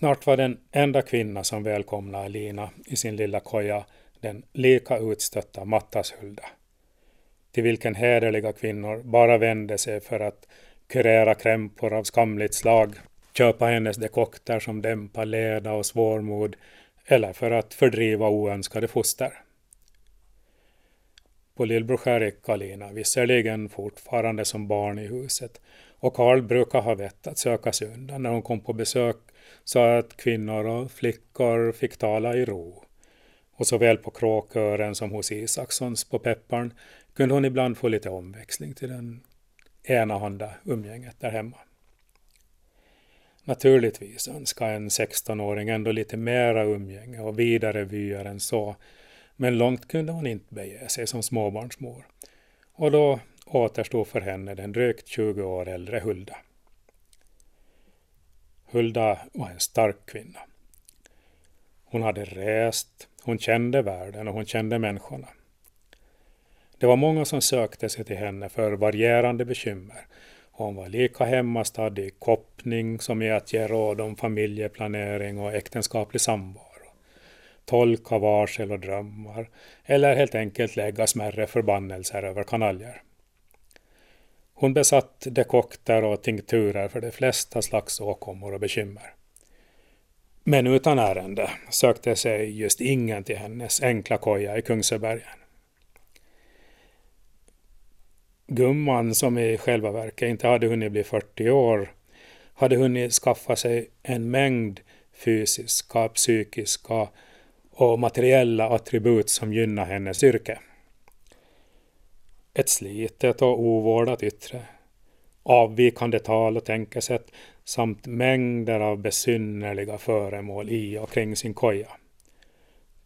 Snart var den enda kvinna som välkomnade Lina i sin lilla koja den lika utstötta Mattashulda. Till vilken hederliga kvinnor bara vände sig för att kurera krämpor av skamligt slag, köpa hennes dekokter som dämpar leda och svårmod eller för att fördriva oönskade foster. På Lillbror gick Alina visserligen fortfarande som barn i huset och Karl brukar ha vett att söka sig undan när hon kom på besök så att kvinnor och flickor fick tala i ro. Och såväl på Kråkören som hos Isakssons på Pepparn kunde hon ibland få lite omväxling till den enahanda umgänget där hemma. Naturligtvis önskar en 16-åring ändå lite mera umgänge och vidare vyer än så, men långt kunde hon inte bege sig som småbarnsmor. Och då återstod för henne den drygt 20 år äldre Hulda. Hulda var en stark kvinna. Hon hade rest, hon kände världen och hon kände människorna. Det var många som sökte sig till henne för varierande bekymmer. Hon var lika hemmastad i koppning som i att ge råd om familjeplanering och äktenskaplig samvaro. Tolka varsel och drömmar eller helt enkelt lägga smärre förbannelser över kanaljer. Hon besatt dekokter och tinkturer för de flesta slags åkommor och bekymmer. Men utan ärende sökte sig just ingen till hennes enkla koja i Kungsöbergen. Gumman, som i själva verket inte hade hunnit bli 40 år, hade hunnit skaffa sig en mängd fysiska, psykiska och materiella attribut som gynnar hennes yrke. Ett slitet och ovårdat yttre, avvikande tal och tänkesätt samt mängder av besynnerliga föremål i och kring sin koja.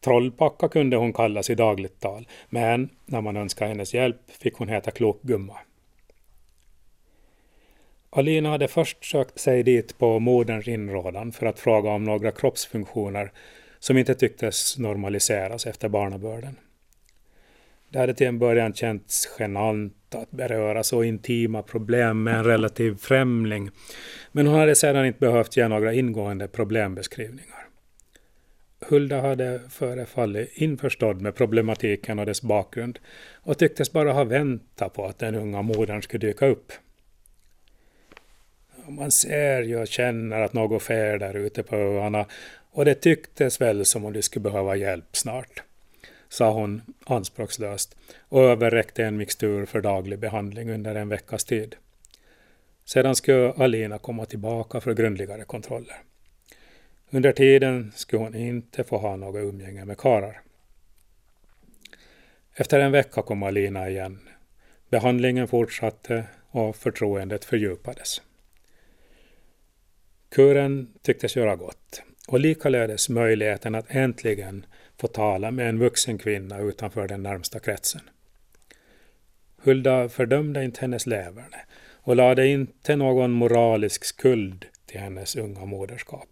Trollpacka kunde hon kallas i dagligt tal, men när man önskade hennes hjälp fick hon heta Klokgumma. Alina hade först sökt sig dit på moderns inrådan för att fråga om några kroppsfunktioner som inte tycktes normaliseras efter barnabörden. Det hade till en början känts genant att beröra så intima problem med en relativ främling, men hon hade sedan inte behövt ge några ingående problembeskrivningar. Hulda hade förefallit införstådd med problematiken och dess bakgrund och tycktes bara ha väntat på att den unga modern skulle dyka upp. Man ser ju och känner att något sker där ute på öarna och det tycktes väl som om de skulle behöva hjälp snart sa hon anspråkslöst och överräckte en mixtur för daglig behandling under en veckas tid. Sedan skulle Alina komma tillbaka för grundligare kontroller. Under tiden skulle hon inte få ha något umgänge med karar. Efter en vecka kom Alina igen. Behandlingen fortsatte och förtroendet fördjupades. Kuren tycktes göra gott och likaledes möjligheten att äntligen få tala med en vuxen kvinna utanför den närmsta kretsen. Hulda fördömde inte hennes leverne och lade inte någon moralisk skuld till hennes unga moderskap.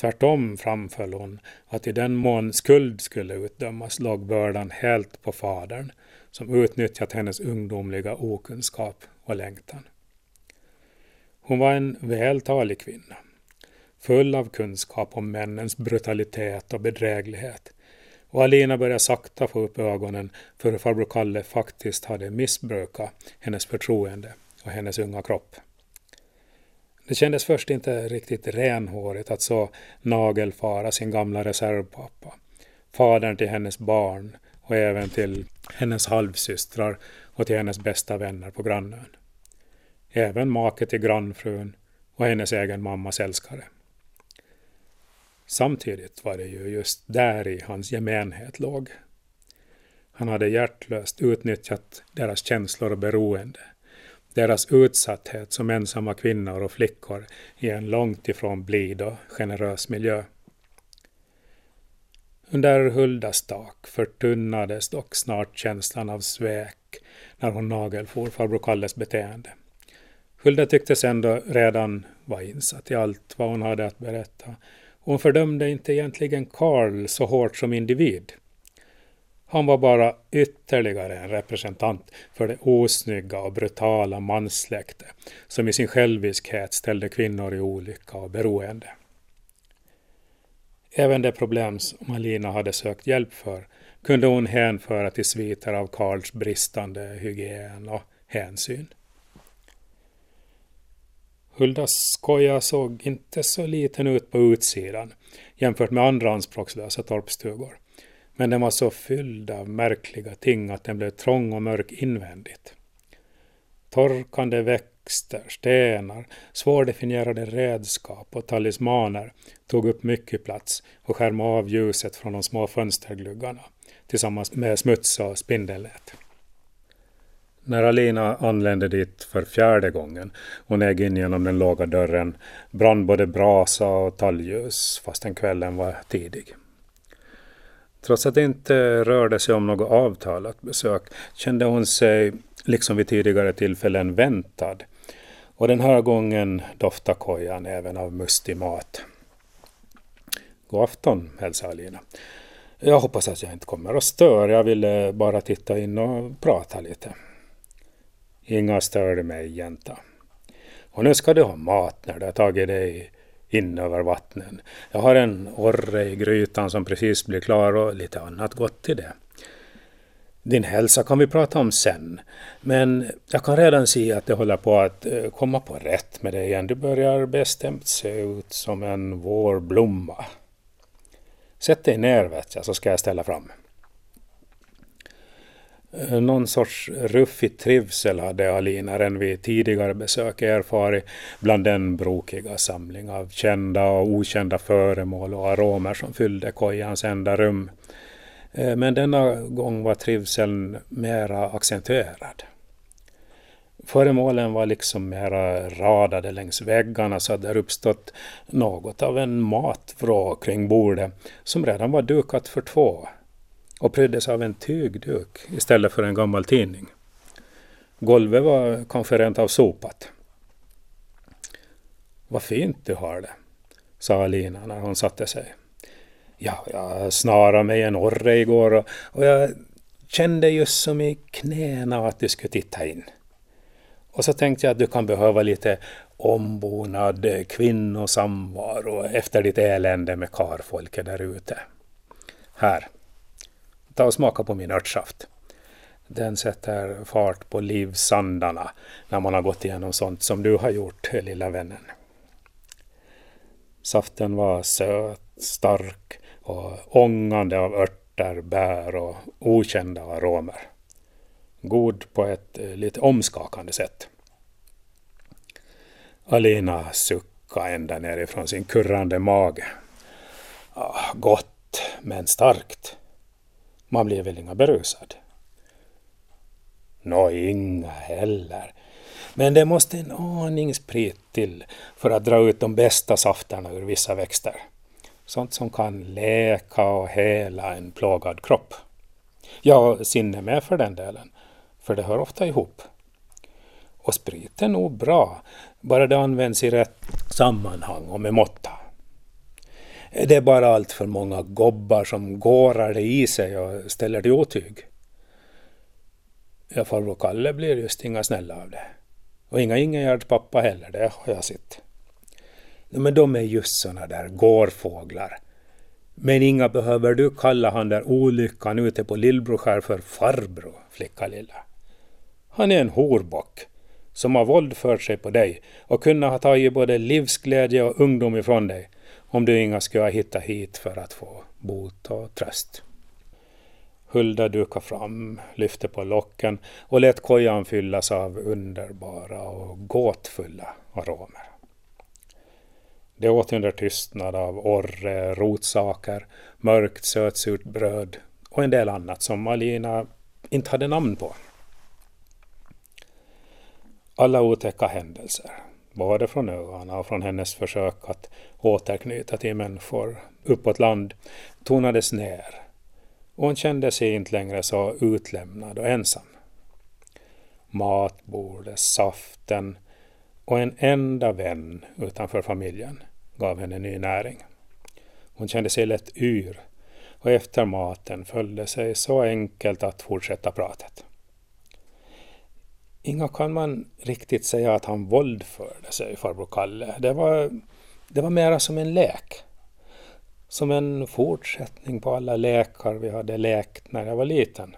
Tvärtom framföll hon att i den mån skuld skulle utdömas låg bördan helt på fadern som utnyttjat hennes ungdomliga okunskap och längtan. Hon var en vältalig kvinna, full av kunskap om männens brutalitet och bedräglighet och Alina började sakta få upp ögonen för hur farbror Kalle faktiskt hade missbrukat hennes förtroende och hennes unga kropp. Det kändes först inte riktigt renhårigt att så nagelfara sin gamla reservpappa, fadern till hennes barn och även till hennes halvsystrar och till hennes bästa vänner på grannön. Även make till grannfrun och hennes egen mammas älskare. Samtidigt var det ju just där i hans gemenhet låg. Han hade hjärtlöst utnyttjat deras känslor och beroende, deras utsatthet som ensamma kvinnor och flickor i en långt ifrån blid och generös miljö. Under Huldas tak förtunnades dock snart känslan av svek när hon nagelfor farbror Kalles beteende. Hulda tycktes ändå redan vara insatt i allt vad hon hade att berätta hon fördömde inte egentligen Karl så hårt som individ. Han var bara ytterligare en representant för det osnygga och brutala manssläkte som i sin själviskhet ställde kvinnor i olycka och beroende. Även det problem som Alina hade sökt hjälp för kunde hon hänföra till sviter av Karls bristande hygien och hänsyn. Huldas koja såg inte så liten ut på utsidan jämfört med andra anspråkslösa torpstugor. Men den var så fylld av märkliga ting att den blev trång och mörk invändigt. Torkande växter, stenar, svårdefinierade redskap och talismaner tog upp mycket plats och skärmade av ljuset från de små fönstergluggarna tillsammans med smuts och spindelnät. När Alina anlände dit för fjärde gången och neg in genom den låga dörren brann både brasa och talljus fastän kvällen var tidig. Trots att det inte rörde sig om något avtalat besök kände hon sig, liksom vid tidigare tillfällen, väntad. Och den här gången doftade kojan även av mustig mat. God afton, hälsade Alina. Jag hoppas att jag inte kommer att störa. Jag ville bara titta in och prata lite. Inga störde mig, jänta. Och nu ska du ha mat när du har tagit dig in över vattnen. Jag har en orre i grytan som precis blir klar och lite annat gott till det. Din hälsa kan vi prata om sen. Men jag kan redan se att det håller på att eh, komma på rätt med dig igen. Du börjar bestämt se ut som en vårblomma. Sätt dig ner vet jag, så ska jag ställa fram. Eh, någon sorts ruffig trivsel hade Alinaren vid tidigare besök erfarit bland den brokiga samling av kända och okända föremål och aromer som fyllde kojans enda rum. Eh, men denna gång var trivseln mera accentuerad. Föremålen var liksom mera radade längs väggarna så att det uppstått något av en matvrå kring bordet som redan var dukat för två och pryddes av en tygduk istället för en gammal tidning. Golvet var kanske rent av sopat. Vad fint du har det, sa Alina när hon satte sig. Ja, jag snarade mig en orre igår och, och jag kände just som i knäna att du skulle titta in. Och så tänkte jag att du kan behöva lite ombonad kvinnosamvaro efter ditt elände med karfolket där ute. Här, ta och smaka på min örtsaft. Den sätter fart på livsandarna när man har gått igenom sånt som du har gjort, lilla vännen. Saften var söt, stark och ångande av örter, bär och okända aromer. God på ett eh, lite omskakande sätt. Alina suckade ända nerifrån sin kurrande mage. Ah, gott, men starkt. Man blir väl inga berusad? Nå, inga heller. Men det måste en aning sprit till för att dra ut de bästa safterna ur vissa växter. Sånt som kan läka och hela en plågad kropp. Ja, sinne med för den delen, för det hör ofta ihop. Och sprit är nog bra, bara det används i rätt sammanhang och med måtta. Det är bara allt för många gobbar som gårar det i sig och ställer till otyg. Ja, farbror Kalle blir just inga snälla av det. Och inga Ingegärds pappa heller, det har jag sett. Men de är just såna där gårfåglar. Men inga behöver du kalla han där olyckan ute på Lillbroskär för farbror, flicka lilla. Han är en horbock som har våldfört sig på dig och kunnat ha tagit både livsglädje och ungdom ifrån dig om du inga skulle ha hittat hit för att få bot och tröst. Hulda dukade fram, lyfte på locken och lät kojan fyllas av underbara och gåtfulla aromer. Det åt under tystnad av orre, rotsaker, mörkt sötsurt bröd och en del annat som Alina inte hade namn på. Alla otäcka händelser, både från öarna och från hennes försök att återknyta till människor uppåt land, tonades ner och hon kände sig inte längre så utlämnad och ensam. Matbordet, saften och en enda vän utanför familjen gav henne ny näring. Hon kände sig lätt yr och efter maten föll det sig så enkelt att fortsätta pratet. Inga kan man riktigt säga att han våldförde sig, farbror Kalle. Det var, det var mera som en lek. som en fortsättning på alla lekar vi hade lekt när jag var liten.